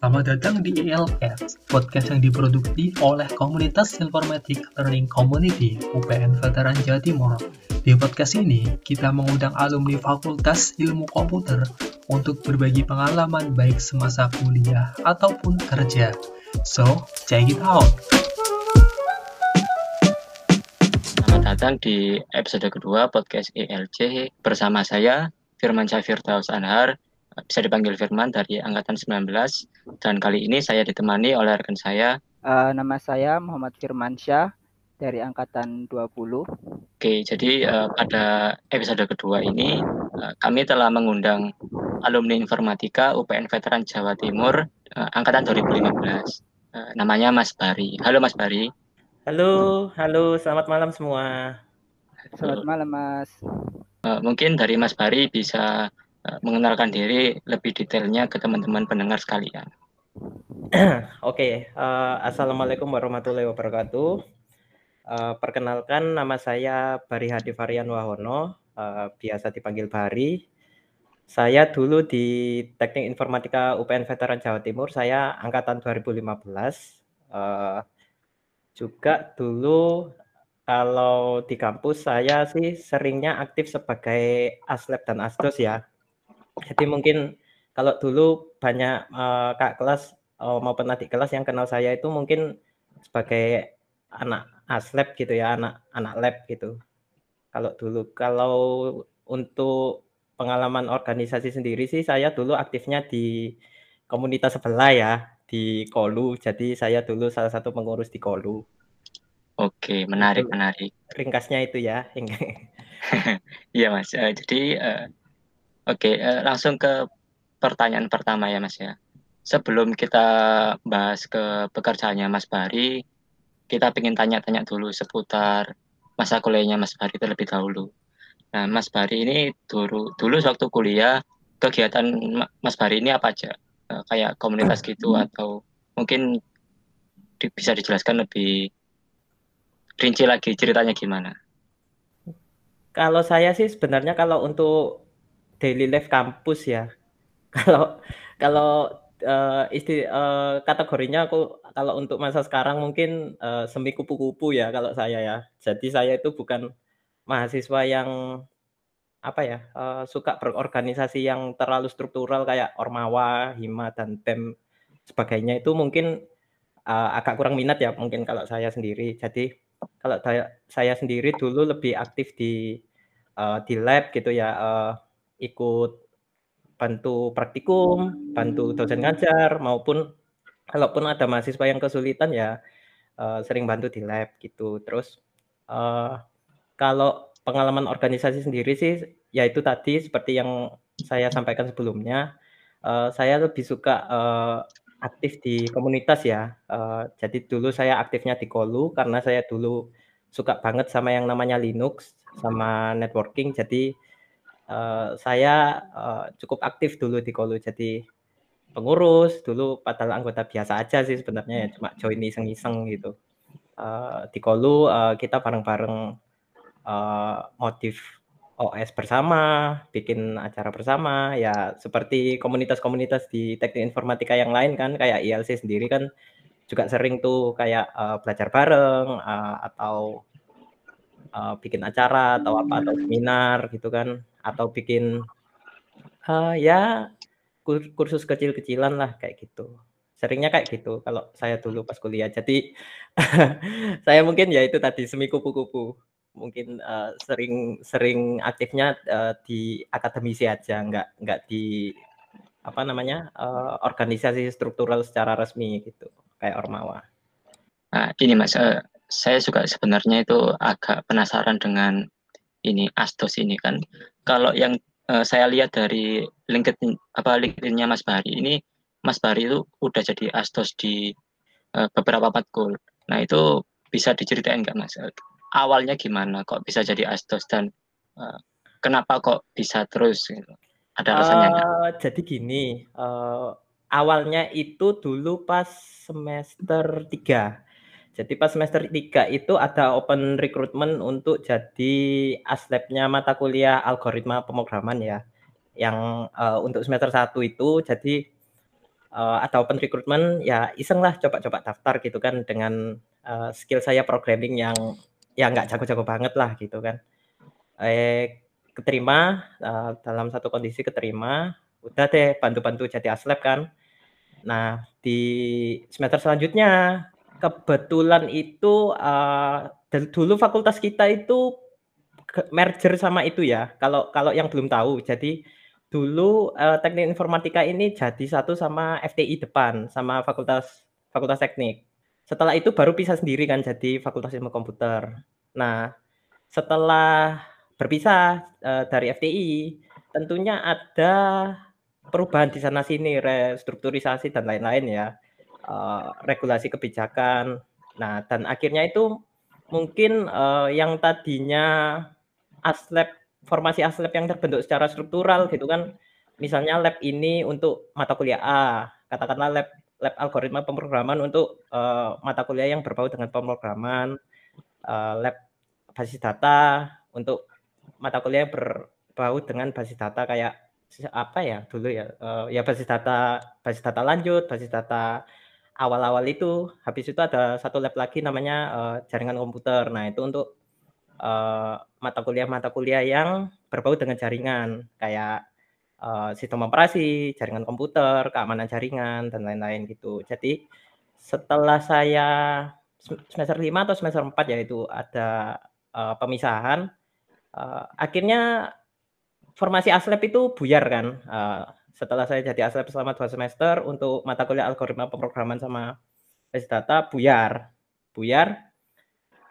Selamat datang di ELCast, podcast yang diproduksi oleh komunitas Informatic Learning Community UPN Veteran Jawa Timur. Di podcast ini, kita mengundang alumni Fakultas Ilmu Komputer untuk berbagi pengalaman baik semasa kuliah ataupun kerja. So, check it out! Selamat datang di episode kedua podcast ELC bersama saya, Firman Syafir Taus Anhar, bisa dipanggil Firman dari angkatan 19 dan kali ini saya ditemani oleh rekan saya uh, nama saya Muhammad Firman Syah dari angkatan 20. Oke, jadi uh, pada episode kedua ini uh, kami telah mengundang alumni informatika UPN Veteran Jawa Timur uh, angkatan 2015. Uh, namanya Mas Bari. Halo Mas Bari. Halo, halo, selamat malam semua. Selamat malam Mas. Uh, mungkin dari Mas Bari bisa mengenalkan diri lebih detailnya ke teman-teman pendengar sekalian. Oke, okay, uh, eh, assalamualaikum warahmatullahi wabarakatuh. Uh, perkenalkan nama saya Bari Hadi Varian Wahono, uh, biasa dipanggil Bari. Saya dulu di Teknik Informatika UPN Veteran Jawa Timur, saya angkatan 2015. Uh, juga dulu kalau di kampus saya sih seringnya aktif sebagai aslep dan asdos ya jadi mungkin kalau dulu banyak uh, kak kelas uh, maupun adik kelas yang kenal saya itu mungkin sebagai anak aslab gitu ya, anak anak lab gitu. Kalau dulu kalau untuk pengalaman organisasi sendiri sih saya dulu aktifnya di komunitas sebelah ya di Kolu. Jadi saya dulu salah satu pengurus di Kolu. Oke, menarik, menarik. Ringkasnya itu ya. Iya mas. Uh, jadi uh, Oke, uh, langsung ke pertanyaan pertama ya Mas ya. Sebelum kita bahas ke pekerjaannya Mas Bari, kita ingin tanya-tanya dulu seputar masa kuliahnya Mas Bari terlebih dahulu. Nah, Mas Bari ini dulu dulu waktu kuliah kegiatan Mas Bari ini apa aja? Uh, kayak komunitas gitu atau mungkin di, bisa dijelaskan lebih rinci lagi ceritanya gimana? Kalau saya sih sebenarnya kalau untuk daily life kampus ya. Kalau kalau uh, isti uh, kategorinya aku kalau untuk masa sekarang mungkin uh, semi kupu-kupu ya kalau saya ya. Jadi saya itu bukan mahasiswa yang apa ya uh, suka berorganisasi yang terlalu struktural kayak ormawa, hima dan pem sebagainya itu mungkin uh, agak kurang minat ya mungkin kalau saya sendiri. Jadi kalau saya, saya sendiri dulu lebih aktif di uh, di lab gitu ya. Uh, ikut bantu praktikum, bantu dosen ngajar maupun kalaupun ada mahasiswa yang kesulitan ya uh, sering bantu di lab gitu. Terus uh, kalau pengalaman organisasi sendiri sih yaitu tadi seperti yang saya sampaikan sebelumnya, uh, saya lebih suka uh, aktif di komunitas ya. Uh, jadi dulu saya aktifnya di Kolu karena saya dulu suka banget sama yang namanya Linux sama networking. Jadi uh, saya uh, cukup aktif dulu di Kolu jadi pengurus dulu padahal anggota biasa aja sih sebenarnya ya cuma join iseng-iseng gitu. Uh, di Kolu uh, kita bareng-bareng uh, motif OS bersama, bikin acara bersama, ya seperti komunitas-komunitas di teknik informatika yang lain kan, kayak ILC sendiri kan juga sering tuh kayak uh, belajar bareng uh, atau uh, bikin acara atau apa atau seminar gitu kan atau bikin uh, ya kursus kecil-kecilan lah kayak gitu. Seringnya kayak gitu kalau saya dulu pas kuliah. Jadi saya mungkin ya itu tadi semi kupu-kupu. Mungkin uh, sering sering aktifnya uh, di akademisi aja, nggak nggak di apa namanya uh, organisasi struktural secara resmi gitu kayak Ormawa. Nah, ini mas, uh, saya juga sebenarnya itu agak penasaran dengan ini Astos ini kan. Kalau yang uh, saya lihat dari LinkedIn apa LinkedIn-nya Mas Bari ini Mas Bari itu udah jadi Astos di uh, beberapa matkul. Nah, itu bisa diceritain nggak Mas? Awalnya gimana kok bisa jadi Astos dan uh, kenapa kok bisa terus gitu? Ada alasannya uh, Jadi gini, uh, awalnya itu dulu pas semester 3 jadi pas semester 3 itu ada open recruitment untuk jadi aslabnya mata kuliah algoritma pemrograman ya. Yang uh, untuk semester 1 itu jadi uh, atau open recruitment ya iseng lah coba-coba daftar gitu kan dengan uh, skill saya programming yang ya nggak jago-jago banget lah gitu kan eh keterima uh, dalam satu kondisi keterima udah deh bantu-bantu jadi aslep kan nah di semester selanjutnya kebetulan itu uh, dulu fakultas kita itu merger sama itu ya kalau kalau yang belum tahu jadi dulu uh, teknik informatika ini jadi satu sama FTI depan sama fakultas fakultas teknik. Setelah itu baru pisah sendiri kan jadi fakultas ilmu komputer. Nah, setelah berpisah uh, dari FTI, tentunya ada perubahan di sana sini, restrukturisasi dan lain-lain ya, uh, regulasi kebijakan. Nah, dan akhirnya itu mungkin uh, yang tadinya aslep formasi aslab yang terbentuk secara struktural gitu kan. Misalnya lab ini untuk mata kuliah A, katakanlah lab lab algoritma pemrograman untuk uh, mata kuliah yang berbau dengan pemrograman, uh, lab basis data untuk mata kuliah yang berbau dengan basis data kayak apa ya dulu ya uh, ya basis data basis data lanjut, basis data awal-awal itu. Habis itu ada satu lab lagi namanya uh, jaringan komputer. Nah, itu untuk uh, mata kuliah-mata kuliah yang berbau dengan jaringan kayak uh, sistem operasi, jaringan komputer, keamanan jaringan dan lain-lain gitu. Jadi setelah saya semester 5 atau semester 4 ya itu ada uh, pemisahan uh, akhirnya formasi aslep itu buyar kan. Uh, setelah saya jadi aslep selama dua semester untuk mata kuliah algoritma pemrograman sama basic data buyar. Buyar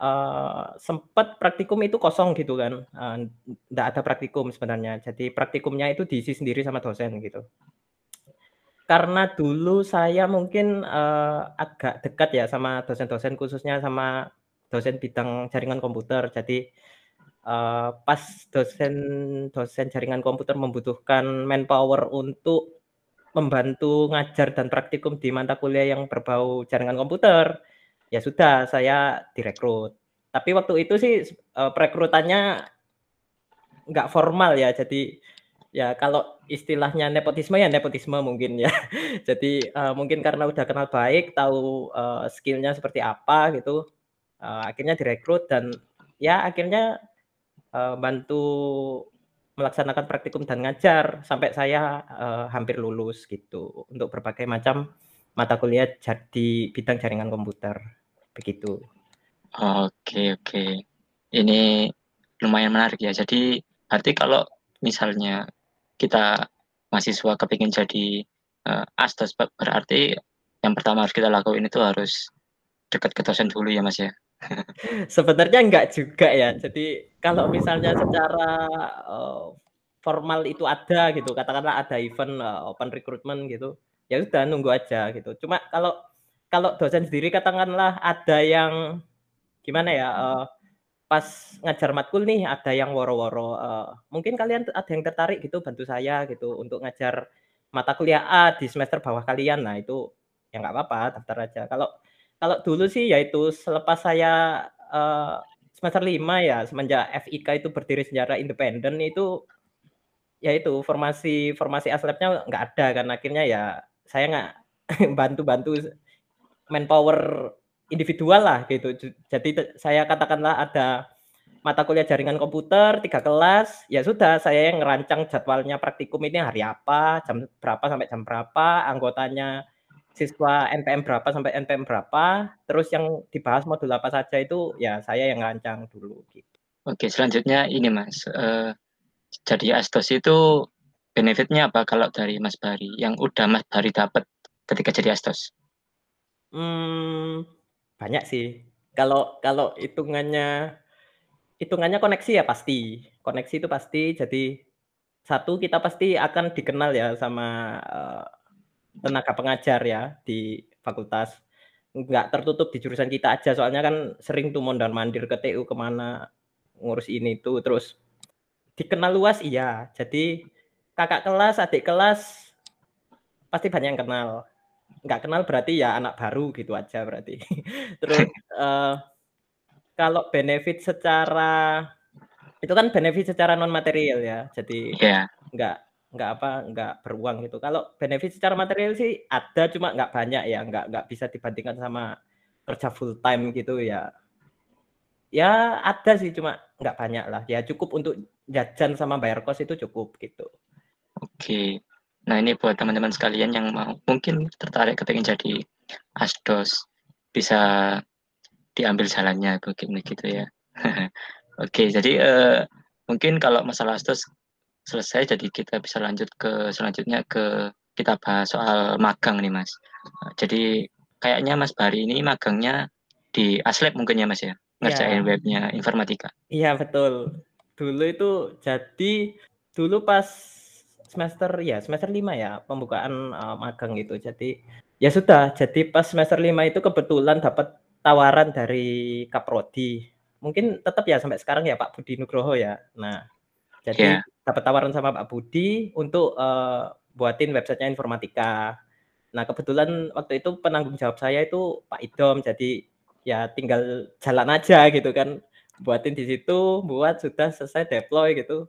uh, sempat praktikum itu kosong gitu kan, uh, ada praktikum sebenarnya. Jadi praktikumnya itu diisi sendiri sama dosen gitu. Karena dulu saya mungkin, uh, agak dekat ya sama dosen-dosen khususnya sama dosen bidang jaringan komputer. Jadi, uh, pas dosen dosen jaringan komputer membutuhkan manpower untuk membantu ngajar dan praktikum di mata kuliah yang berbau jaringan komputer, ya sudah saya direkrut. Tapi waktu itu sih uh, perekrutannya nggak formal ya. Jadi ya kalau istilahnya nepotisme ya nepotisme mungkin ya. Jadi uh, mungkin karena udah kenal baik, tahu uh, skillnya seperti apa gitu, uh, akhirnya direkrut dan ya akhirnya uh, bantu melaksanakan praktikum dan ngajar sampai saya uh, hampir lulus gitu untuk berbagai macam mata kuliah jadi bidang jaringan komputer begitu. Oke oke. Ini lumayan menarik ya. Jadi berarti kalau misalnya kita mahasiswa kepingin jadi uh, asdos berarti yang pertama harus kita lakuin itu harus dekat ke dosen dulu ya Mas ya. Sebenarnya enggak juga ya. Jadi kalau misalnya secara uh, formal itu ada gitu, katakanlah ada event uh, open recruitment gitu, ya sudah nunggu aja gitu. Cuma kalau kalau dosen sendiri katakanlah ada yang gimana ya uh, pas ngajar matkul nih ada yang woro-woro uh, mungkin kalian ada yang tertarik gitu bantu saya gitu untuk ngajar mata kuliah A di semester bawah kalian nah itu ya nggak apa-apa daftar aja kalau kalau dulu sih yaitu selepas saya uh, semester lima ya semenjak FIK itu berdiri secara independen itu ya itu formasi formasi aslabnya nggak ada kan akhirnya ya saya nggak bantu-bantu manpower individual lah gitu. Jadi saya katakanlah ada mata kuliah jaringan komputer tiga kelas, ya sudah saya yang ngerancang jadwalnya praktikum ini hari apa, jam berapa sampai jam berapa, anggotanya siswa NPM berapa sampai NPM berapa, terus yang dibahas modul apa saja itu ya saya yang ngerancang dulu gitu. Oke, selanjutnya ini Mas, uh, jadi astos itu benefitnya apa kalau dari Mas Bari yang udah Mas Bari dapat ketika jadi astos? Hmm, banyak sih. Kalau kalau hitungannya hitungannya koneksi ya pasti. Koneksi itu pasti. Jadi satu kita pasti akan dikenal ya sama uh, tenaga pengajar ya di fakultas. Nggak tertutup di jurusan kita aja. Soalnya kan sering tuh mondar mandir ke TU ke mana ngurus ini tuh terus dikenal luas iya. Jadi kakak kelas, adik kelas pasti banyak yang kenal nggak kenal berarti ya anak baru gitu aja berarti. Terus uh, kalau benefit secara itu kan benefit secara non material ya. Jadi yeah. nggak nggak apa nggak beruang gitu. Kalau benefit secara material sih ada cuma nggak banyak ya, nggak nggak bisa dibandingkan sama kerja full time gitu ya. Ya ada sih cuma nggak banyak lah. Ya cukup untuk jajan sama bayar kos itu cukup gitu. Oke. Nah, ini buat teman-teman sekalian yang mau mungkin tertarik ketika jadi asdos bisa diambil jalannya begini gitu ya. Oke, jadi uh, mungkin kalau masalah asdos selesai jadi kita bisa lanjut ke selanjutnya ke kita bahas soal magang nih Mas. Jadi kayaknya Mas Bari ini magangnya di Aslab mungkin ya Mas ya, ngerjain ya. webnya informatika. Iya betul. Dulu itu jadi dulu pas semester ya semester lima ya pembukaan uh, magang gitu. Jadi ya sudah, jadi pas semester lima itu kebetulan dapat tawaran dari Kaprodi. Mungkin tetap ya sampai sekarang ya Pak Budi Nugroho ya. Nah, jadi yeah. dapat tawaran sama Pak Budi untuk uh, buatin websitenya informatika. Nah, kebetulan waktu itu penanggung jawab saya itu Pak Idom. Jadi ya tinggal jalan aja gitu kan. Buatin di situ, buat sudah selesai deploy gitu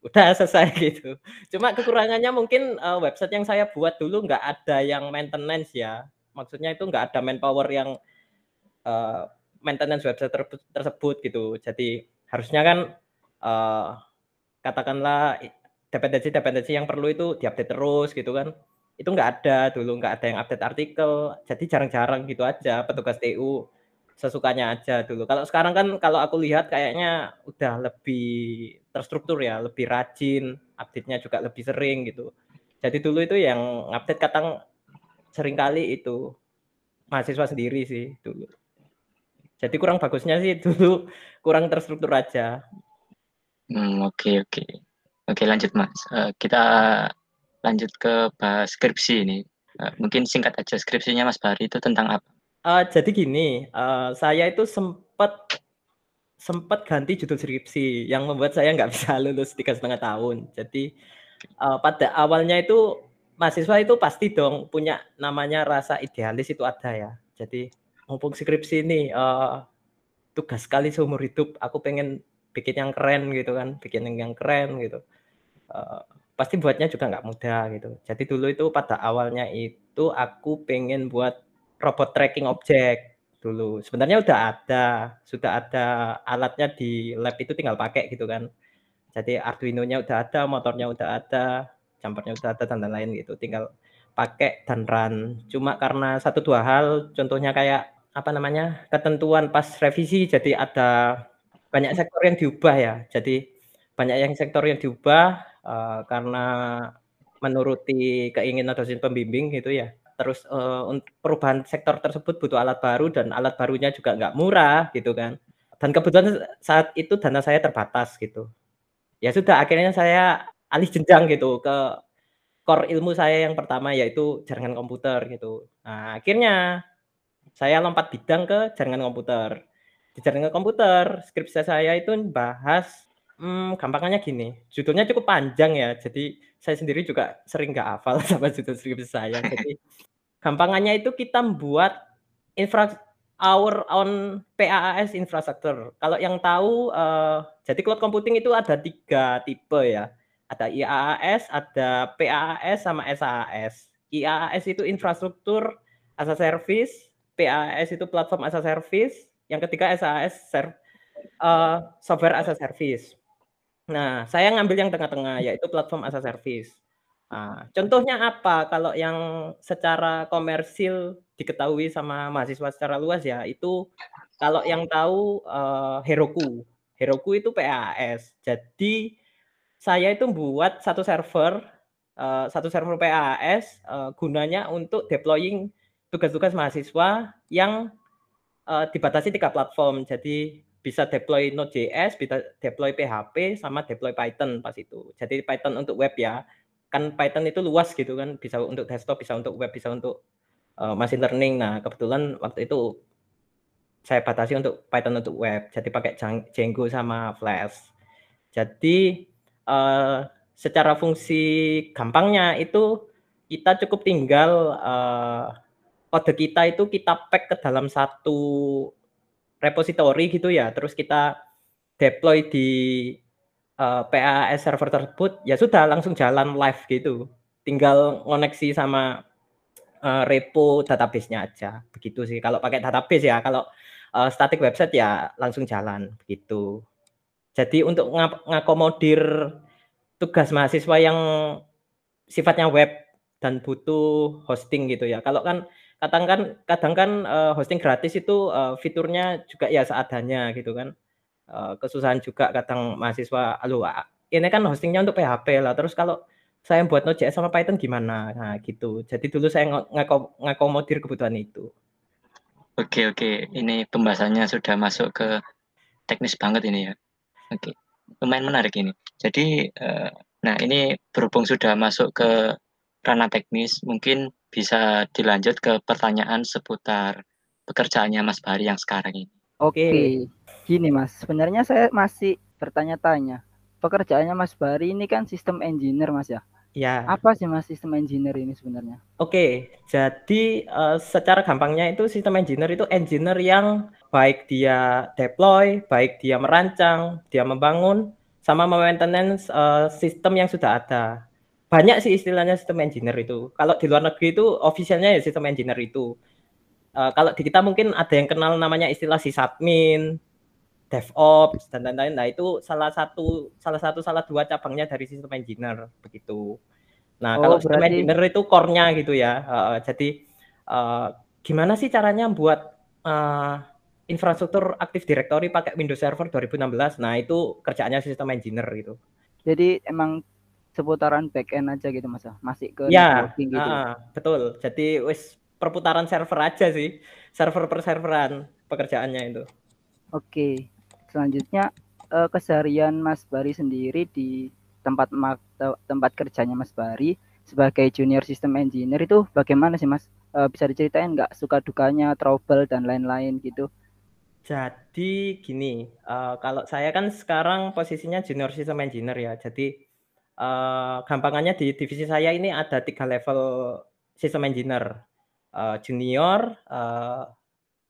udah selesai gitu. Cuma kekurangannya mungkin uh, website yang saya buat dulu nggak ada yang maintenance ya. Maksudnya itu nggak ada manpower yang uh, maintenance website ter tersebut gitu. Jadi harusnya kan uh, katakanlah dependensi-dependensi yang perlu itu diupdate terus gitu kan. Itu nggak ada dulu, nggak ada yang update artikel. Jadi jarang-jarang gitu aja petugas TU sesukanya aja dulu. Kalau sekarang kan kalau aku lihat kayaknya udah lebih terstruktur ya, lebih rajin, update-nya juga lebih sering gitu. Jadi dulu itu yang update kadang sering kali itu mahasiswa sendiri sih dulu. Jadi kurang bagusnya sih dulu kurang terstruktur aja. Hmm, oke oke. Oke, lanjut Mas. Uh, kita lanjut ke bahas skripsi ini. Uh, mungkin singkat aja skripsinya Mas Bari itu tentang apa? Uh, jadi gini, uh, saya itu sempat sempat ganti judul skripsi yang membuat saya nggak bisa lulus tiga setengah tahun. Jadi uh, pada awalnya itu mahasiswa itu pasti dong punya namanya rasa idealis itu ada ya. Jadi mumpung skripsi ini uh, tugas sekali seumur hidup, aku pengen bikin yang keren gitu kan, bikin yang keren gitu. Uh, pasti buatnya juga nggak mudah gitu. Jadi dulu itu pada awalnya itu aku pengen buat robot tracking objek dulu. Sebenarnya udah ada, sudah ada alatnya di lab itu tinggal pakai gitu kan. Jadi Arduino-nya udah ada, motornya udah ada, jumpernya udah ada dan lain-lain gitu. Tinggal pakai dan run. Cuma karena satu dua hal, contohnya kayak apa namanya ketentuan pas revisi, jadi ada banyak sektor yang diubah ya. Jadi banyak yang sektor yang diubah uh, karena menuruti keinginan dosen pembimbing gitu ya. Terus uh, perubahan sektor tersebut butuh alat baru dan alat barunya juga nggak murah gitu kan. Dan kebetulan saat itu dana saya terbatas gitu. Ya sudah akhirnya saya alih jenjang gitu ke core ilmu saya yang pertama yaitu jaringan komputer gitu. Nah akhirnya saya lompat bidang ke jaringan komputer di jaringan komputer skripsi saya itu bahas hmm, gampangnya gini judulnya cukup panjang ya jadi saya sendiri juga sering nggak hafal sama judul skripsi saya jadi Gampangannya itu kita membuat infra our own PaaS infrastructure. Kalau yang tahu, uh, jadi cloud computing itu ada tiga tipe ya. Ada IaaS, ada PaaS, sama SaaS. IaaS itu infrastruktur as a service, PaaS itu platform as a service, yang ketiga SaaS serv, uh, software as a service. Nah, saya ngambil yang tengah-tengah yaitu platform as a service. Nah, contohnya apa? Kalau yang secara komersil diketahui sama mahasiswa secara luas ya, itu kalau yang tahu uh, Heroku. Heroku itu PAS. Jadi saya itu buat satu server, uh, satu server PAS uh, gunanya untuk deploying tugas-tugas mahasiswa yang uh, dibatasi tiga platform. Jadi bisa deploy Node.js, bisa deploy PHP, sama deploy Python pas itu. Jadi Python untuk web ya kan Python itu luas gitu kan, bisa untuk desktop, bisa untuk web, bisa untuk uh, machine learning. Nah, kebetulan waktu itu saya batasi untuk Python untuk web, jadi pakai Django sama Flash. Jadi uh, secara fungsi gampangnya itu kita cukup tinggal uh, kode kita itu kita pack ke dalam satu repository gitu ya, terus kita deploy di uh, PAS server tersebut ya sudah langsung jalan live gitu. Tinggal koneksi sama uh, repo database-nya aja. Begitu sih kalau pakai database ya. Kalau uh, static website ya langsung jalan begitu. Jadi untuk ng ngakomodir tugas mahasiswa yang sifatnya web dan butuh hosting gitu ya. Kalau kan kadang kan kadang kan uh, hosting gratis itu uh, fiturnya juga ya seadanya gitu kan. Uh, kesusahan juga kadang mahasiswa, aduh ini kan hostingnya untuk PHP lah. Terus kalau saya buat Node.js sama Python gimana? Nah gitu. Jadi dulu saya ngako ngakomodir kebutuhan itu. Oke oke, ini pembahasannya sudah masuk ke teknis banget ini ya. Oke, lumayan menarik ini. Jadi, uh, nah ini berhubung sudah masuk ke ranah teknis, mungkin bisa dilanjut ke pertanyaan seputar pekerjaannya Mas Bari yang sekarang ini. Oke, gini Mas, sebenarnya saya masih bertanya-tanya. Pekerjaannya Mas Bari ini kan sistem engineer Mas ya? Ya. Apa sih Mas sistem engineer ini sebenarnya? Oke, jadi uh, secara gampangnya itu sistem engineer itu engineer yang baik dia deploy, baik dia merancang, dia membangun, sama maintenance uh, sistem yang sudah ada. Banyak sih istilahnya sistem engineer itu. Kalau di luar negeri itu officialnya ya sistem engineer itu. Uh, kalau di kita mungkin ada yang kenal namanya istilah sysadmin, DevOps dan lain-lain. Nah itu salah satu salah satu salah dua cabangnya dari sistem engineer begitu. Nah oh, kalau berarti... sistem engineer itu core-nya gitu ya. Uh, jadi uh, gimana sih caranya buat uh, infrastruktur Active Directory pakai Windows Server 2016? Nah itu kerjaannya sistem engineer gitu. Jadi emang seputaran backend aja gitu mas? Masih ke ya, gitu? Uh, betul. Jadi wis perputaran server aja sih, server per serveran pekerjaannya itu. Oke, selanjutnya uh, keseharian Mas Bari sendiri di tempat tempat kerjanya Mas Bari sebagai junior system engineer itu bagaimana sih Mas? Uh, bisa diceritain nggak suka dukanya, trouble dan lain-lain gitu? Jadi gini, uh, kalau saya kan sekarang posisinya junior system engineer ya. Jadi uh, gampangannya di divisi saya ini ada tiga level sistem engineer. Uh, junior, uh,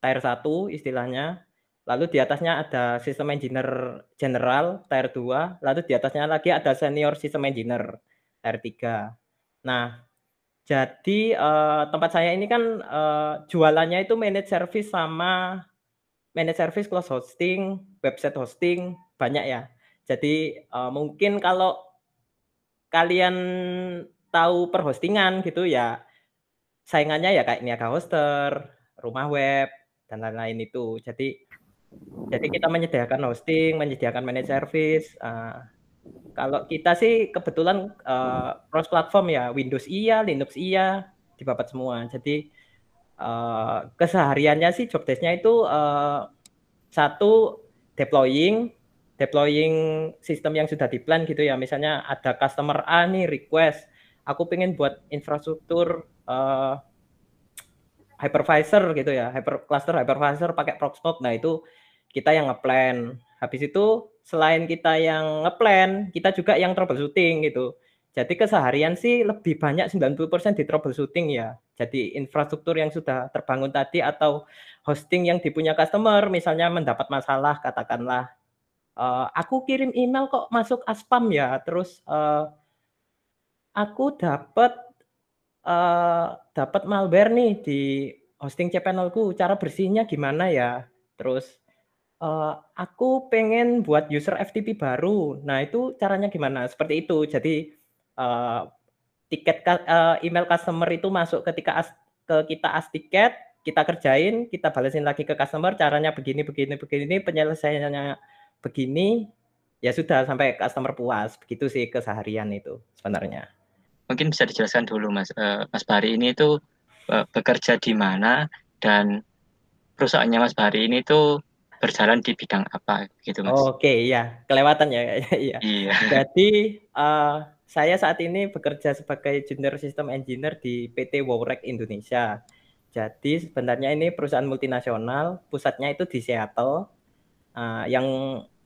tier 1 istilahnya, lalu di atasnya ada sistem engineer general, tier 2, lalu di atasnya lagi ada senior sistem engineer, tier 3. Nah, jadi uh, tempat saya ini kan uh, jualannya itu manage service sama manage service close hosting, website hosting, banyak ya. Jadi uh, mungkin kalau kalian tahu perhostingan gitu ya saingannya ya kayak Niaga Hoster, Rumah Web dan lain-lain itu. Jadi jadi kita menyediakan hosting, menyediakan managed service. Uh, kalau kita sih kebetulan uh, cross platform ya, Windows iya, Linux iya, dibabat semua. Jadi uh, kesehariannya sih job desk-nya itu uh, satu deploying deploying sistem yang sudah diplan gitu ya. Misalnya ada customer A nih request, aku pengen buat infrastruktur uh, hypervisor gitu ya, hyper cluster hypervisor pakai Proxmox. Nah, itu kita yang ngeplan. Habis itu selain kita yang ngeplan, kita juga yang troubleshooting gitu. Jadi keseharian sih lebih banyak 90% di troubleshooting ya. Jadi infrastruktur yang sudah terbangun tadi atau hosting yang dipunya customer misalnya mendapat masalah katakanlah uh, aku kirim email kok masuk aspam ya, terus uh, aku dapat uh, dapat malware nih di hosting cPanelku, cara bersihnya gimana ya? Terus uh, aku pengen buat user FTP baru. Nah, itu caranya gimana? Seperti itu. Jadi uh, tiket uh, email customer itu masuk ketika as, ke kita as tiket, kita kerjain, kita balesin lagi ke customer, caranya begini begini begini, penyelesaiannya begini ya sudah sampai customer puas. Begitu sih keseharian itu sebenarnya. Mungkin bisa dijelaskan dulu mas. Uh, mas Bari ini itu uh, bekerja di mana dan perusahaannya mas Bari ini tuh berjalan di bidang apa gitu mas? Oke okay, ya kelewatan ya iya. Iya. Jadi uh, saya saat ini bekerja sebagai junior system engineer di PT Wowrek Indonesia. Jadi sebenarnya ini perusahaan multinasional. Pusatnya itu di Seattle. Uh, yang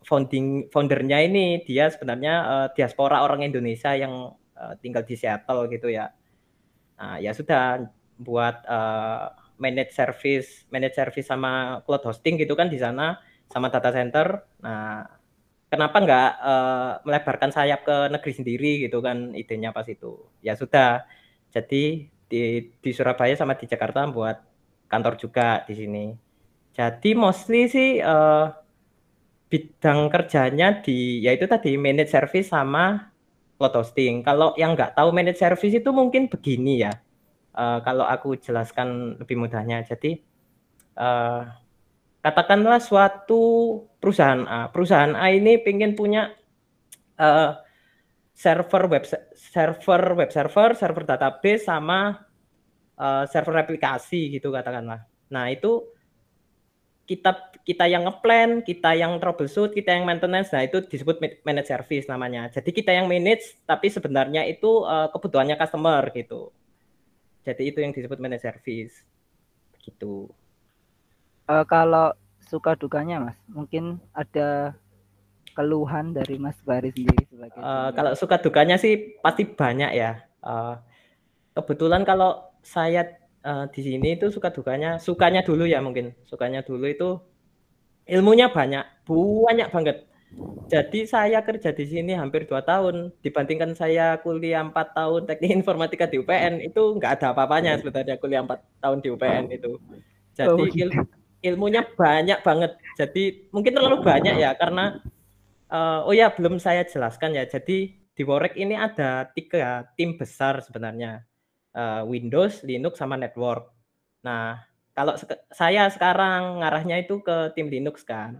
founding foundernya ini dia sebenarnya uh, diaspora orang Indonesia yang uh, tinggal di Seattle gitu ya. Nah, ya sudah buat uh, manage service, manage service sama cloud hosting gitu kan di sana sama data center. Nah, kenapa nggak uh, melebarkan sayap ke negeri sendiri gitu kan idenya pas itu. Ya sudah. Jadi di di Surabaya sama di Jakarta buat kantor juga di sini. Jadi mostly sih uh, bidang kerjanya di yaitu tadi manage service sama cloud hosting. Kalau yang nggak tahu manage service itu mungkin begini ya. Uh, kalau aku jelaskan lebih mudahnya. Jadi uh, katakanlah suatu perusahaan A. Perusahaan A ini pengen punya uh, server web server web server, server database sama uh, server aplikasi gitu katakanlah. Nah, itu kita kita yang ngeplan, kita yang troubleshoot, kita yang maintenance, nah itu disebut manage service namanya. Jadi kita yang manage, tapi sebenarnya itu uh, kebutuhannya customer gitu. Jadi itu yang disebut manage service, gitu uh, kalau suka dukanya mas mungkin ada keluhan dari Mas Bari sendiri sebagai uh, kalau suka dukanya sih pasti banyak ya uh, kebetulan kalau saya uh, di sini itu suka dukanya sukanya dulu ya mungkin. Sukanya dulu itu ilmunya banyak banyak banget. Jadi saya kerja di sini hampir dua tahun. Dibandingkan saya kuliah empat tahun teknik informatika di UPN itu nggak ada apa-apanya sebenarnya kuliah empat tahun di UPN itu. Jadi oh, gitu ilmunya banyak banget. Jadi mungkin terlalu banyak ya karena uh, oh ya belum saya jelaskan ya. Jadi di Worek ini ada tiga tim besar sebenarnya. Uh, Windows, Linux sama network. Nah, kalau se saya sekarang ngarahnya itu ke tim Linux kan.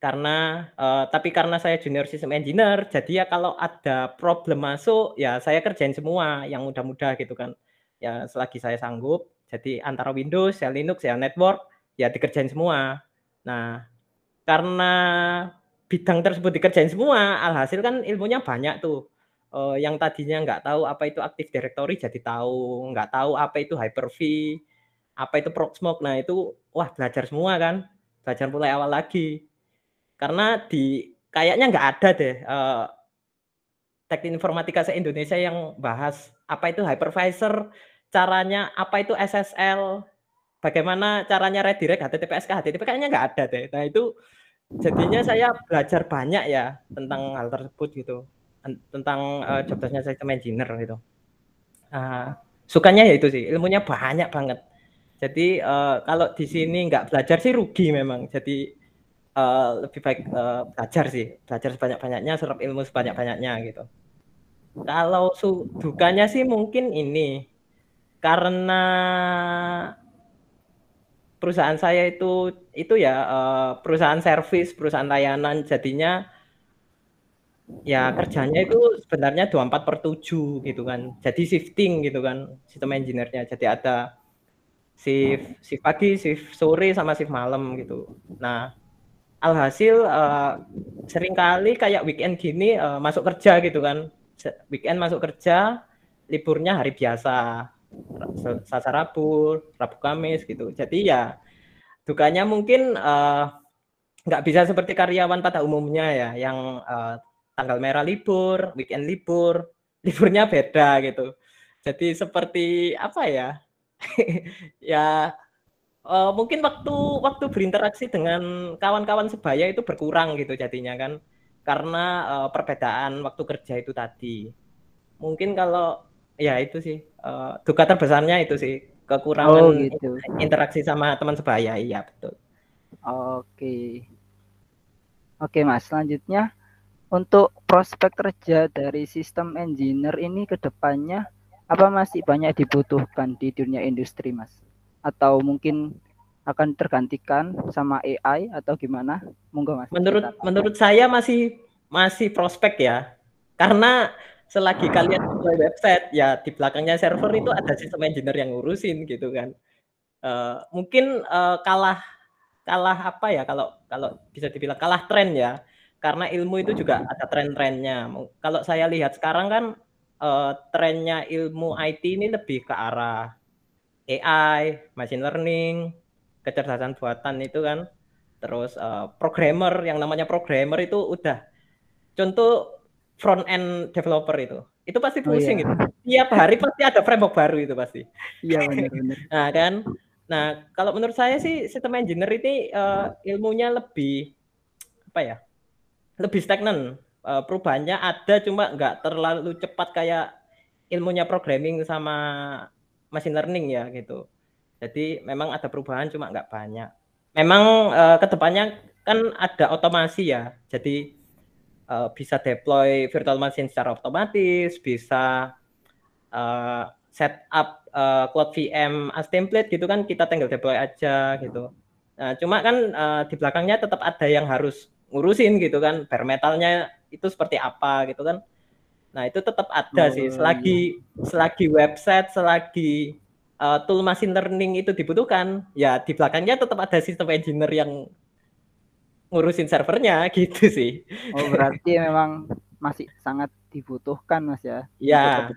Karena uh, tapi karena saya junior system engineer, jadi ya kalau ada problem masuk ya saya kerjain semua yang mudah-mudah gitu kan. Ya selagi saya sanggup jadi antara Windows, ya Linux, ya network, ya dikerjain semua. Nah, karena bidang tersebut dikerjain semua, alhasil kan ilmunya banyak tuh. Uh, yang tadinya nggak tahu apa itu Active Directory jadi tahu, nggak tahu apa itu Hyper-V, apa itu Proxmox. Nah itu wah belajar semua kan, belajar mulai awal lagi. Karena di kayaknya nggak ada deh uh, teknik informatika se Indonesia yang bahas apa itu hypervisor, caranya apa itu SSL, bagaimana caranya redirect HTTPS ke HTTP kayaknya nggak ada deh. Nah itu jadinya saya belajar banyak ya tentang hal tersebut gitu, tentang uh, job desknya engineer gitu. Uh, sukanya ya itu sih, ilmunya banyak banget. Jadi uh, kalau di sini nggak belajar sih rugi memang. Jadi uh, lebih baik uh, belajar sih, belajar sebanyak-banyaknya, serap ilmu sebanyak-banyaknya gitu. Kalau su dukanya sih mungkin ini karena perusahaan saya itu itu ya uh, perusahaan servis, perusahaan layanan jadinya ya kerjanya itu sebenarnya 24 per 7 gitu kan. Jadi shifting gitu kan sistem engineer-nya. Jadi ada shift shift pagi, shift sore sama shift malam gitu. Nah, alhasil uh, sering kali kayak weekend gini uh, masuk kerja gitu kan. Weekend masuk kerja, liburnya hari biasa. Selasa Rabu, Rabu Kamis gitu. Jadi ya dukanya mungkin uh, nggak bisa seperti karyawan pada umumnya ya, yang uh, tanggal merah libur, weekend libur, liburnya beda gitu. Jadi seperti apa ya? ya uh, mungkin waktu waktu berinteraksi dengan kawan-kawan sebaya itu berkurang gitu jadinya kan karena uh, perbedaan waktu kerja itu tadi. Mungkin kalau ya itu sih uh, duka terbesarnya itu sih kekurangan oh, gitu. interaksi sama teman sebaya iya betul oke oke mas selanjutnya untuk prospek kerja dari sistem engineer ini ke depannya apa masih banyak dibutuhkan di dunia industri mas? Atau mungkin akan tergantikan sama AI atau gimana? Monggo mas menurut menurut saya masih masih prospek ya. Karena selagi kalian mulai website ya di belakangnya server itu ada sistem engineer yang ngurusin gitu kan. Uh, mungkin uh, kalah kalah apa ya? Kalau kalau bisa dibilang kalah tren ya karena ilmu itu juga ada tren-trennya. Kalau saya lihat sekarang kan uh, trennya ilmu IT ini lebih ke arah AI machine learning kecerdasan buatan itu kan. Terus uh, programmer yang namanya programmer itu udah contoh front end developer itu. Itu pasti pusing oh, iya. itu tiap hari pasti ada framework baru itu pasti. Iya benar-benar. Nah kan? Nah kalau menurut saya sih sistem engineer ini uh, ilmunya lebih apa ya lebih stagnan. Uh, perubahannya ada cuma nggak terlalu cepat kayak ilmunya programming sama machine learning ya gitu. Jadi memang ada perubahan cuma nggak banyak. Memang uh, ke depannya kan ada otomasi ya. Jadi uh, bisa deploy virtual machine secara otomatis, bisa uh, setup uh, Cloud VM as template gitu kan kita tinggal deploy aja gitu. Nah, cuma kan uh, di belakangnya tetap ada yang harus ngurusin gitu kan, bare metalnya itu seperti apa gitu kan. Nah, itu tetap ada oh, sih selagi iya. selagi website, selagi uh, tool machine learning itu dibutuhkan, ya di belakangnya tetap ada sistem engineer yang ngurusin servernya gitu sih. Oh, berarti memang masih sangat dibutuhkan Mas ya. Ya.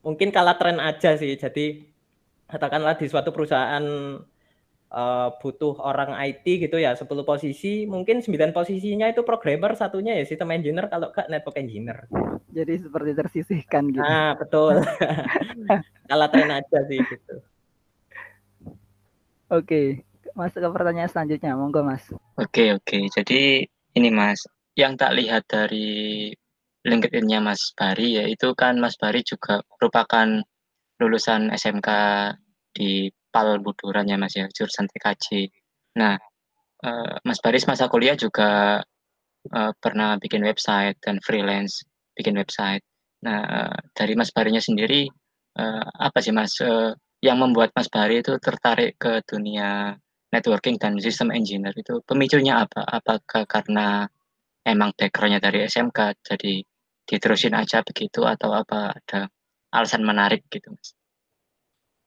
Mungkin kalah tren aja sih. Jadi katakanlah di suatu perusahaan uh, butuh orang IT gitu ya 10 posisi. Mungkin 9 posisinya itu programmer satunya ya sistem engineer kalau enggak network engineer. Jadi seperti tersisihkan gitu. Nah betul. Kalah tren aja sih gitu. Oke masuk ke pertanyaan selanjutnya. Monggo mas. Oke oke. Jadi ini mas yang tak lihat dari LinkedIn-nya Mas Bari ya itu kan Mas Bari juga merupakan lulusan SMK di Buduran ya Mas ya, jurusan TKJ. Nah, uh, Mas Baris masa kuliah juga uh, pernah bikin website dan freelance bikin website. Nah, uh, dari Mas Barinya sendiri uh, apa sih Mas uh, yang membuat Mas Bari itu tertarik ke dunia networking dan sistem engineer itu pemicunya apa? Apakah karena emang backgroundnya dari SMK jadi diterusin aja begitu atau apa ada alasan menarik gitu Mas?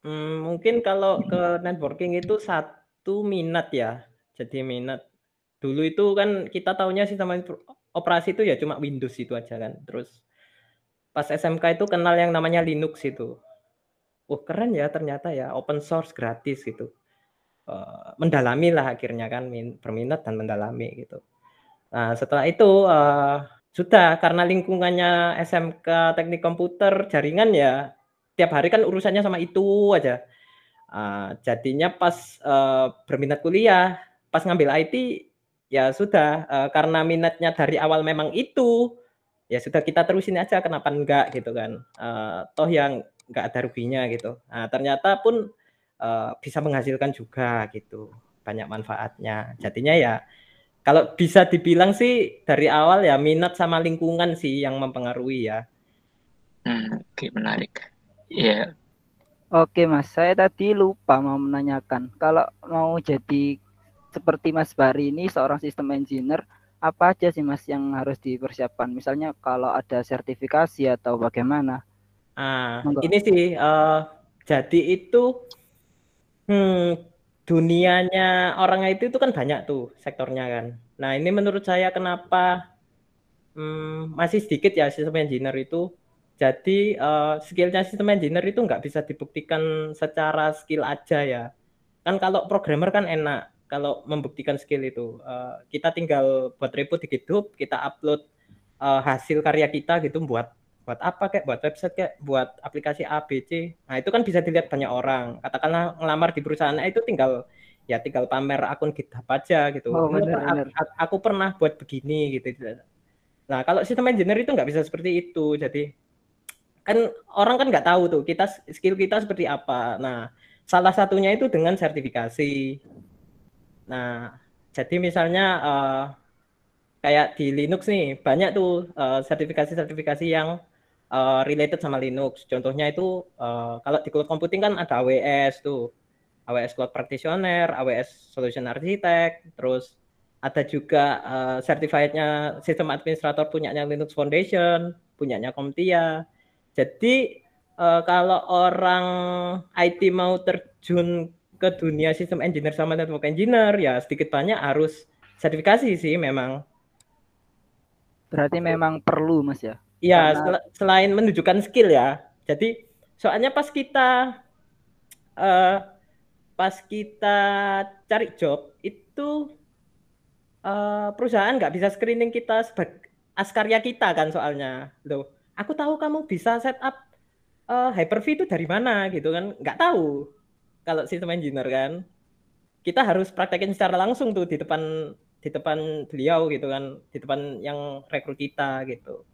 Hmm, mungkin kalau ke networking itu satu minat ya. Jadi minat. Dulu itu kan kita tahunya sistem operasi itu ya cuma Windows itu aja kan. Terus pas SMK itu kenal yang namanya Linux itu. Oh keren ya ternyata ya open source gratis gitu. Uh, mendalami lah akhirnya kan berminat dan mendalami gitu. Nah setelah itu uh, sudah karena lingkungannya SMK Teknik Komputer jaringan ya tiap hari kan urusannya sama itu aja. Uh, jadinya pas uh, berminat kuliah, pas ngambil IT ya sudah uh, karena minatnya dari awal memang itu, ya sudah kita terusin aja kenapa enggak gitu kan. Uh, toh yang enggak ada ruginya gitu. Nah, ternyata pun uh, bisa menghasilkan juga gitu. Banyak manfaatnya. Jadinya ya kalau bisa dibilang sih dari awal ya minat sama lingkungan sih yang mempengaruhi ya. Hmm, oke menarik. Iya. Oke Mas, saya tadi lupa mau menanyakan kalau mau jadi seperti Mas Bari ini seorang sistem engineer, apa aja sih Mas yang harus dipersiapkan? Misalnya kalau ada sertifikasi atau bagaimana? Ah, ini sih uh, jadi itu hmm, dunianya orang IT itu kan banyak tuh sektornya kan. Nah, ini menurut saya kenapa hmm, masih sedikit ya sistem engineer itu jadi uh, skillnya sistem engineer itu nggak bisa dibuktikan secara skill aja ya. Kan kalau programmer kan enak kalau membuktikan skill itu. Uh, kita tinggal buat repo di GitHub, kita upload uh, hasil karya kita gitu buat buat apa kayak buat website kayak buat aplikasi A B C. Nah, itu kan bisa dilihat banyak orang. Katakanlah ngelamar di perusahaan itu tinggal ya tinggal pamer akun GitHub aja gitu. Oh, bener, bener. Aku, aku pernah buat begini gitu. Nah, kalau sistem engineer itu nggak bisa seperti itu. Jadi kan orang kan nggak tahu tuh kita skill kita seperti apa. Nah, salah satunya itu dengan sertifikasi. Nah, jadi misalnya uh, kayak di Linux nih banyak tuh uh, sertifikasi-sertifikasi yang uh, related sama Linux. Contohnya itu uh, kalau di cloud computing kan ada AWS tuh. AWS Cloud Practitioner, AWS Solution Architect, terus ada juga uh, certified-nya sistem administrator punyanya Linux Foundation, punyanya CompTIA. Jadi uh, kalau orang IT mau terjun ke dunia sistem engineer sama network engineer ya sedikit banyak harus sertifikasi sih memang. Berarti memang perlu Mas ya? Iya, Karena... sel selain menunjukkan skill ya. Jadi soalnya pas kita uh, pas kita cari job itu uh, perusahaan nggak bisa screening kita sebagai askarya kita kan soalnya loh aku tahu kamu bisa setup uh, Hyper-V itu dari mana gitu kan nggak tahu kalau sistem engineer kan kita harus praktekin secara langsung tuh di depan di depan beliau gitu kan, di depan yang rekrut kita gitu.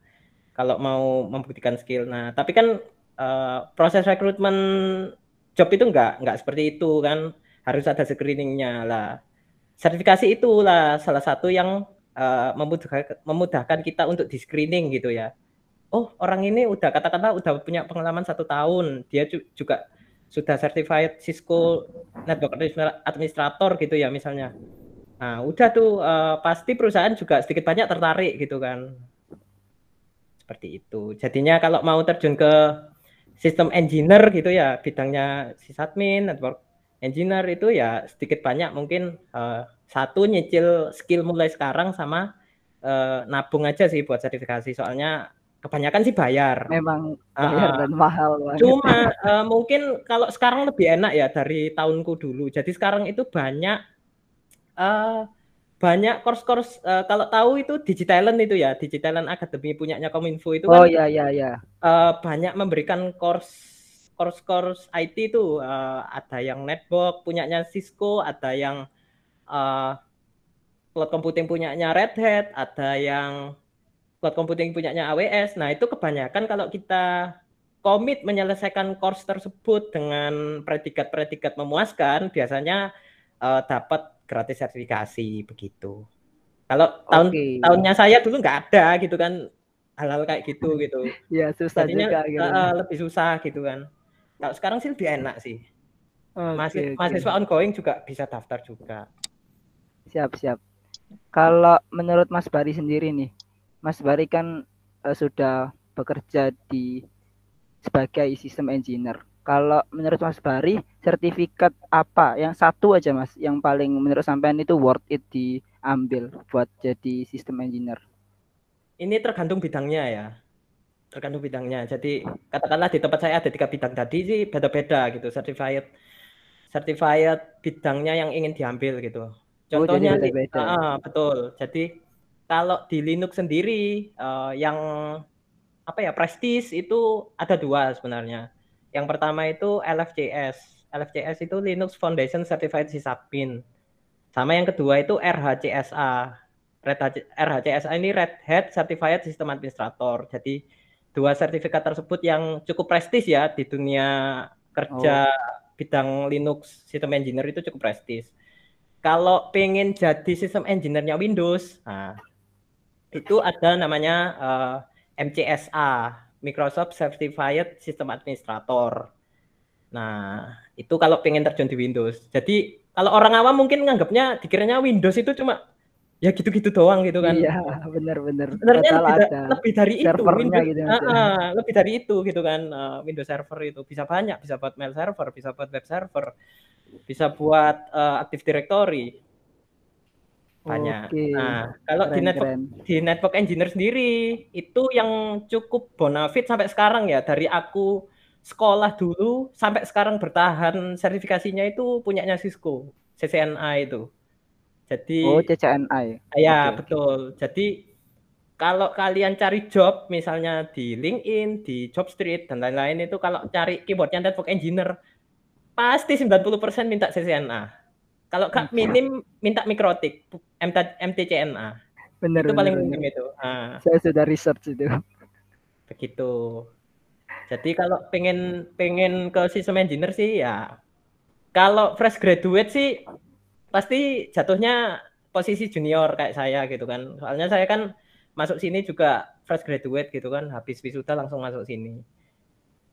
Kalau mau membuktikan skill. Nah, tapi kan uh, proses rekrutmen job itu enggak enggak seperti itu kan. Harus ada screeningnya lah. Sertifikasi itulah salah satu yang uh, memudahkan, memudahkan kita untuk di screening gitu ya. Oh orang ini udah katakanlah udah punya pengalaman satu tahun, dia juga sudah certified Cisco Network Administrator gitu ya misalnya. Nah, udah tuh uh, pasti perusahaan juga sedikit banyak tertarik gitu kan. Seperti itu. Jadinya kalau mau terjun ke sistem engineer gitu ya, bidangnya sysadmin, network engineer itu ya sedikit banyak mungkin uh, satu nyicil skill mulai sekarang sama uh, nabung aja sih buat sertifikasi. Soalnya kebanyakan sih bayar. Memang bayar uh, dan mahal banget. Cuma uh, mungkin kalau sekarang lebih enak ya dari tahunku dulu. Jadi sekarang itu banyak uh, banyak course-course uh, kalau tahu itu Digitalent itu ya, Digitalent Academy punyanya Kominfo itu kan. Oh iya iya iya. Uh, banyak memberikan course course-course IT itu uh, ada yang network punyanya Cisco, ada yang uh, cloud computing punyanya Red Hat, ada yang cloud computing punyanya AWS. Nah, itu kebanyakan kalau kita komit menyelesaikan course tersebut dengan predikat-predikat memuaskan, biasanya uh, dapat gratis sertifikasi begitu. Kalau tahun okay. tahunnya saya dulu nggak ada gitu kan hal-hal kayak gitu gitu. ya susah Jadinya, juga gitu. Uh, lebih susah gitu kan. Kalau sekarang sih lebih enak sih. Okay, Masih okay. mahasiswa ongoing juga bisa daftar juga. Siap siap. Kalau menurut Mas Bari sendiri nih, Mas Bari kan uh, sudah bekerja di sebagai sistem engineer. Kalau menurut Mas Bari, sertifikat apa yang satu aja Mas yang paling menurut sampean itu worth it diambil buat jadi sistem engineer? Ini tergantung bidangnya ya. Tergantung bidangnya. Jadi katakanlah di tempat saya ada tiga bidang tadi sih beda-beda gitu. Certified certified bidangnya yang ingin diambil gitu. Oh, Contohnya oh, beda -beda. Uh, betul. Jadi kalau di Linux sendiri uh, yang apa ya prestis itu ada dua sebenarnya yang pertama itu LFCS. LFCS itu Linux Foundation Certified Sysadmin. Sama yang kedua itu RHCSA. Red RHCSA ini Red Hat Certified System Administrator. Jadi dua sertifikat tersebut yang cukup prestis ya di dunia kerja oh. bidang Linux System Engineer itu cukup prestis. Kalau pengen jadi sistem engineer-nya Windows, nah, itu ada namanya uh, eh, MCSA Microsoft Certified System Administrator. Nah, itu kalau pengen terjun di Windows. Jadi kalau orang awam mungkin nganggapnya dikiranya Windows itu cuma ya gitu-gitu doang gitu kan. Iya, benar-benar. Sebenarnya lebih, ada lebih dari itu. Windows, gitu. Uh, uh, lebih dari itu gitu kan. Uh, Windows Server itu bisa banyak, bisa buat mail server, bisa buat web server, bisa buat uh, Active Directory banyak. Okay. Nah, kalau keren, di network keren. di network engineer sendiri itu yang cukup bonafit sampai sekarang ya dari aku sekolah dulu sampai sekarang bertahan sertifikasinya itu punyanya Cisco, CCNA itu. Jadi Oh, CCNA. Ya, okay, betul. Jadi kalau kalian cari job misalnya di LinkedIn, di Jobstreet dan lain-lain itu kalau cari keywordnya network engineer pasti 90% minta CCNA. Kalau kak minim minta mikrotik MTCNA. Benar. Itu bener, paling minim itu. Nah. Saya sudah research itu. Begitu. Jadi kalau pengen pengen ke sistem engineer sih ya kalau fresh graduate sih pasti jatuhnya posisi junior kayak saya gitu kan. Soalnya saya kan masuk sini juga fresh graduate gitu kan, habis wisuda langsung masuk sini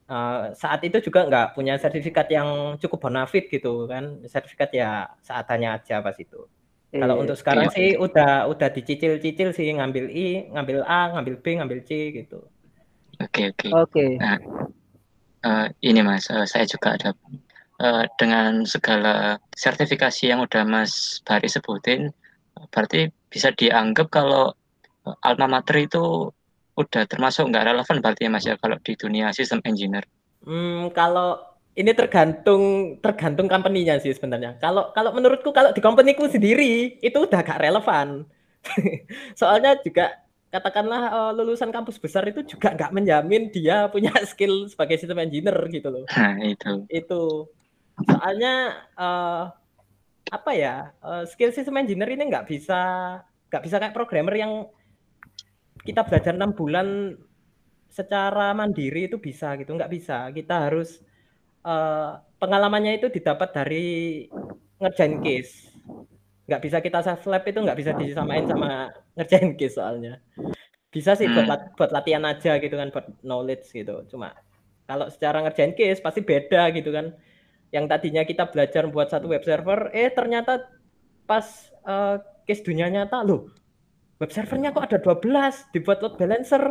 uh, saat itu juga nggak punya sertifikat yang cukup bonafit gitu kan sertifikat ya seadanya aja pas itu kalau untuk sekarang iya. sih udah udah dicicil-cicil sih ngambil I ngambil A ngambil B ngambil C gitu oke okay, oke okay. oke okay. nah, uh, ini mas uh, saya juga ada uh, dengan segala sertifikasi yang udah mas Bari sebutin berarti bisa dianggap kalau alma mater itu udah termasuk nggak relevan berarti ya mas ya kalau di dunia sistem engineer? Hmm, kalau ini tergantung tergantung company-nya sih sebenarnya. Kalau kalau menurutku kalau di company-ku sendiri itu udah gak relevan. Soalnya juga katakanlah uh, lulusan kampus besar itu juga nggak menjamin dia punya skill sebagai sistem engineer gitu loh. Nah, itu. Itu. Soalnya uh, apa ya uh, skill system engineer ini nggak bisa nggak bisa kayak programmer yang kita belajar enam bulan secara mandiri itu bisa gitu nggak bisa kita harus uh, pengalamannya itu didapat dari ngerjain case. Nggak bisa kita self lab itu nggak bisa disamain sama ngerjain case soalnya. Bisa sih buat hmm. buat latihan aja gitu kan buat knowledge gitu. Cuma kalau secara ngerjain case pasti beda gitu kan. Yang tadinya kita belajar buat satu web server eh ternyata pas uh, case dunia nyata loh web servernya kok ada 12 dibuat load balancer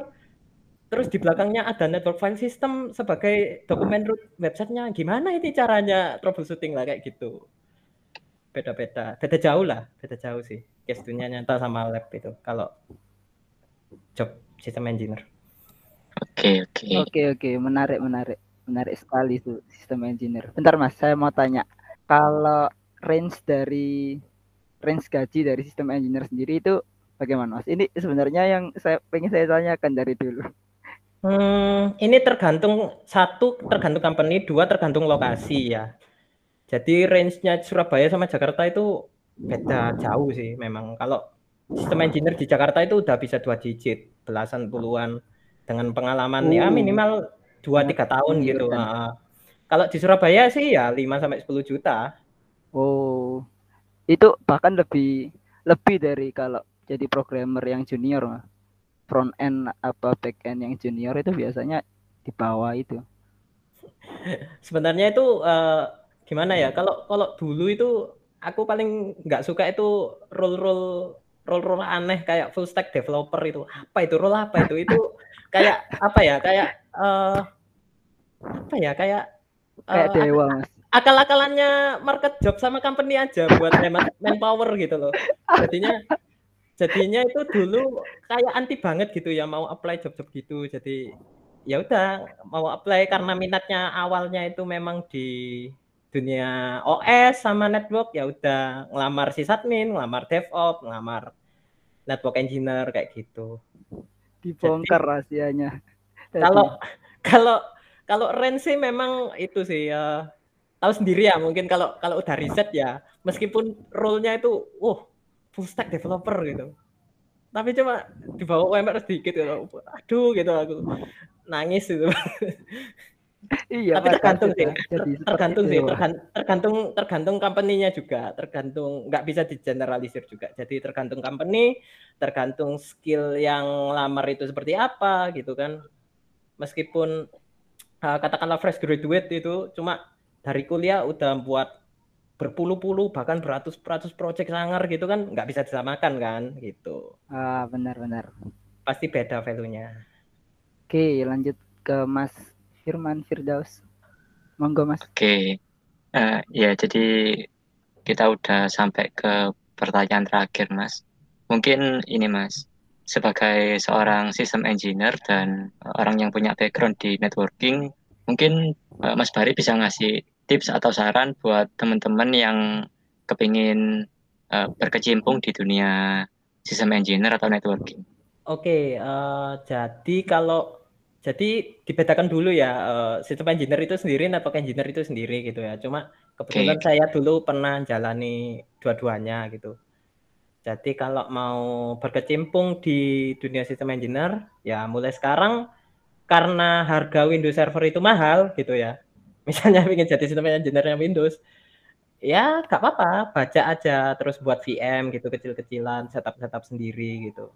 terus di belakangnya ada network file system sebagai dokumen root websitenya. Gimana ini caranya troubleshooting lah kayak gitu? Beda-beda. Beda jauh lah. Beda jauh sih. Case dunia nyata sama lab itu kalau job sistem engineer. Oke oke. Oke oke. Menarik menarik. Menarik sekali itu sistem engineer. Bentar mas. Saya mau tanya. Kalau range dari range gaji dari sistem engineer sendiri itu bagaimana mas? Ini sebenarnya yang saya pengen saya tanyakan dari dulu Hmm, ini tergantung satu tergantung company, dua tergantung lokasi ya. Jadi range-nya Surabaya sama Jakarta itu beda jauh sih memang. Kalau sistem engineer di Jakarta itu udah bisa dua digit, belasan puluhan dengan pengalaman ya oh. ya minimal dua tiga tahun iya, gitu. Nah, kalau di Surabaya sih ya 5 sampai 10 juta. Oh. Itu bahkan lebih lebih dari kalau jadi programmer yang junior mah. Front end apa back end yang junior itu biasanya di bawah itu. Sebenarnya itu uh, gimana ya kalau kalau dulu itu aku paling nggak suka itu role role role role aneh kayak full stack developer itu. Apa itu? Role apa itu? Itu kayak apa ya? Kayak uh, apa ya? Kayak kayak uh, dewa mas. akal-akalannya market job sama company aja buat manpower gitu loh. Jadinya jadinya itu dulu kayak anti banget gitu ya mau apply job-job gitu jadi ya udah mau apply karena minatnya awalnya itu memang di dunia OS sama network ya udah ngelamar sysadmin, ngelamar DevOps, ngelamar network engineer kayak gitu. Dibongkar Jadi, rahasianya. Kalau kalau kalau Ren sih memang itu sih ya tahu sendiri ya mungkin kalau kalau udah riset ya meskipun role-nya itu uh full stack developer gitu. Tapi cuma dibawa UMR sedikit gitu. Aduh gitu aku. Nangis itu. iya tapi tergantung sih. tergantung sih. tergantung tergantung company-nya juga. Tergantung nggak bisa digeneralisir juga. Jadi tergantung company tergantung skill yang lamar itu seperti apa gitu kan. Meskipun uh, katakanlah fresh graduate itu cuma dari kuliah udah buat berpuluh-puluh bahkan beratus-beratus project sangar gitu kan nggak bisa disamakan kan gitu ah benar-benar pasti beda value-nya oke lanjut ke Mas Firman Firdaus. Monggo Mas. Oke. Okay. Uh, eh, ya jadi kita udah sampai ke pertanyaan terakhir Mas. Mungkin ini Mas, sebagai seorang sistem engineer dan orang yang punya background di networking, mungkin uh, Mas Bari bisa ngasih tips atau saran buat teman-teman yang kepingin uh, berkecimpung di dunia sistem engineer atau networking. Oke, uh, jadi kalau jadi dibedakan dulu ya uh, sistem engineer itu sendiri network engineer itu sendiri gitu ya. Cuma kebetulan okay. saya dulu pernah jalani dua-duanya gitu. Jadi kalau mau berkecimpung di dunia sistem engineer ya mulai sekarang karena harga Windows Server itu mahal gitu ya. Misalnya ingin jadi sistem engineer Windows, ya nggak apa-apa, baca aja terus buat VM gitu kecil-kecilan, setup-setup sendiri gitu.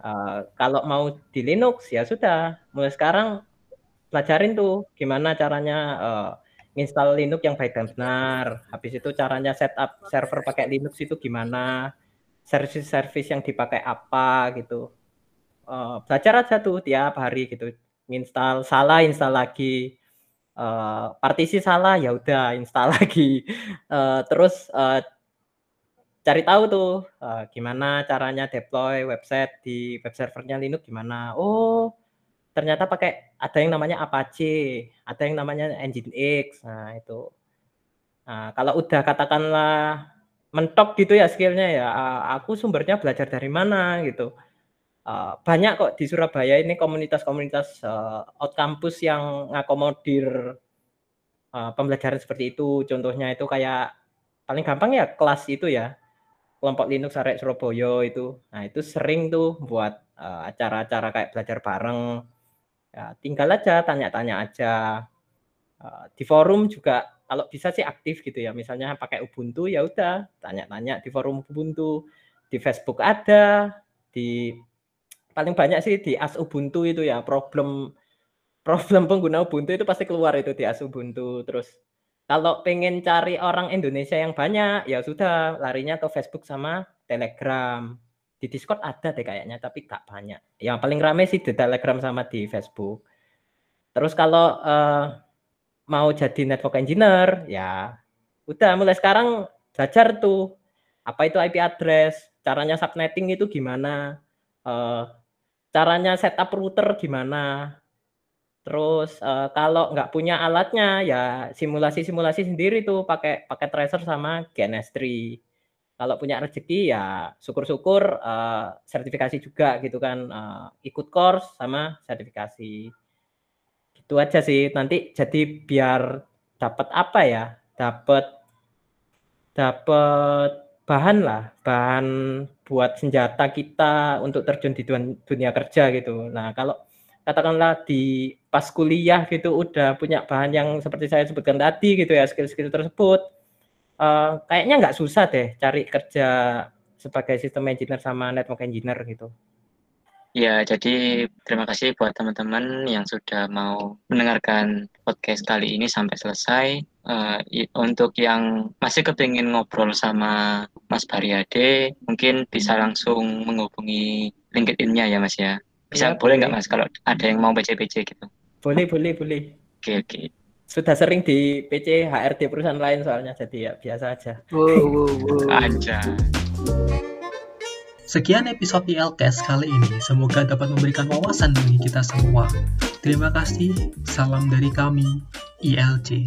Uh, kalau mau di Linux ya sudah, mulai sekarang pelajarin tuh gimana caranya uh, install Linux yang baik dan benar. Habis itu caranya setup server pakai Linux itu gimana, service-service yang dipakai apa gitu. Uh, belajar aja tuh tiap hari gitu. Install salah, install lagi. Uh, partisi salah ya udah install lagi. Uh, terus uh, cari tahu tuh uh, gimana caranya deploy website di web servernya Linux gimana. Oh, ternyata pakai ada yang namanya Apache, ada yang namanya Nginx. Nah, itu. Nah, kalau udah katakanlah mentok gitu ya skillnya ya, aku sumbernya belajar dari mana gitu. Uh, banyak kok di Surabaya ini komunitas-komunitas uh, out campus yang ngakomodir uh, pembelajaran seperti itu. Contohnya itu kayak paling gampang ya kelas itu ya kelompok Linux Arek Surabaya itu. Nah, itu sering tuh buat uh, acara-acara kayak belajar bareng. Ya, tinggal aja tanya-tanya aja. Uh, di forum juga kalau bisa sih aktif gitu ya. Misalnya pakai Ubuntu ya udah tanya-tanya di forum Ubuntu. Di Facebook ada, di paling banyak sih di As Ubuntu itu ya problem problem pengguna Ubuntu itu pasti keluar itu di As Ubuntu terus kalau pengen cari orang Indonesia yang banyak, ya sudah larinya ke Facebook sama Telegram. Di Discord ada deh kayaknya, tapi gak banyak. Yang paling rame sih di Telegram sama di Facebook. Terus kalau uh, mau jadi network engineer, ya udah mulai sekarang belajar tuh apa itu IP address, caranya subnetting itu gimana, uh, caranya setup router gimana, Terus uh, kalau nggak punya alatnya ya simulasi-simulasi sendiri tuh pakai pakai tracer sama GNS3. Kalau punya rezeki ya syukur-syukur uh, sertifikasi juga gitu kan uh, ikut course sama sertifikasi. Itu aja sih. Nanti jadi biar dapat apa ya? Dapat dapat bahan lah, bahan buat senjata kita untuk terjun di dunia kerja gitu. Nah, kalau katakanlah di pas kuliah gitu udah punya bahan yang seperti saya sebutkan tadi gitu ya skill-skill tersebut uh, kayaknya nggak susah deh cari kerja sebagai sistem engineer sama network engineer gitu. Ya, jadi terima kasih buat teman-teman yang sudah mau mendengarkan podcast kali ini sampai selesai. Uh, untuk yang masih kepingin ngobrol sama Mas Bariade, mungkin bisa langsung menghubungi LinkedIn-nya ya Mas ya. Bisa ya, boleh nggak Mas kalau ada yang mau PC-PC gitu? Boleh, boleh, boleh. Oke, oke. Sudah sering di PC HRD perusahaan lain soalnya, jadi ya biasa aja. Wow, wow, wow. Aja. Sekian episode ILCast kali ini. Semoga dapat memberikan wawasan bagi kita semua. Terima kasih. Salam dari kami, ILC.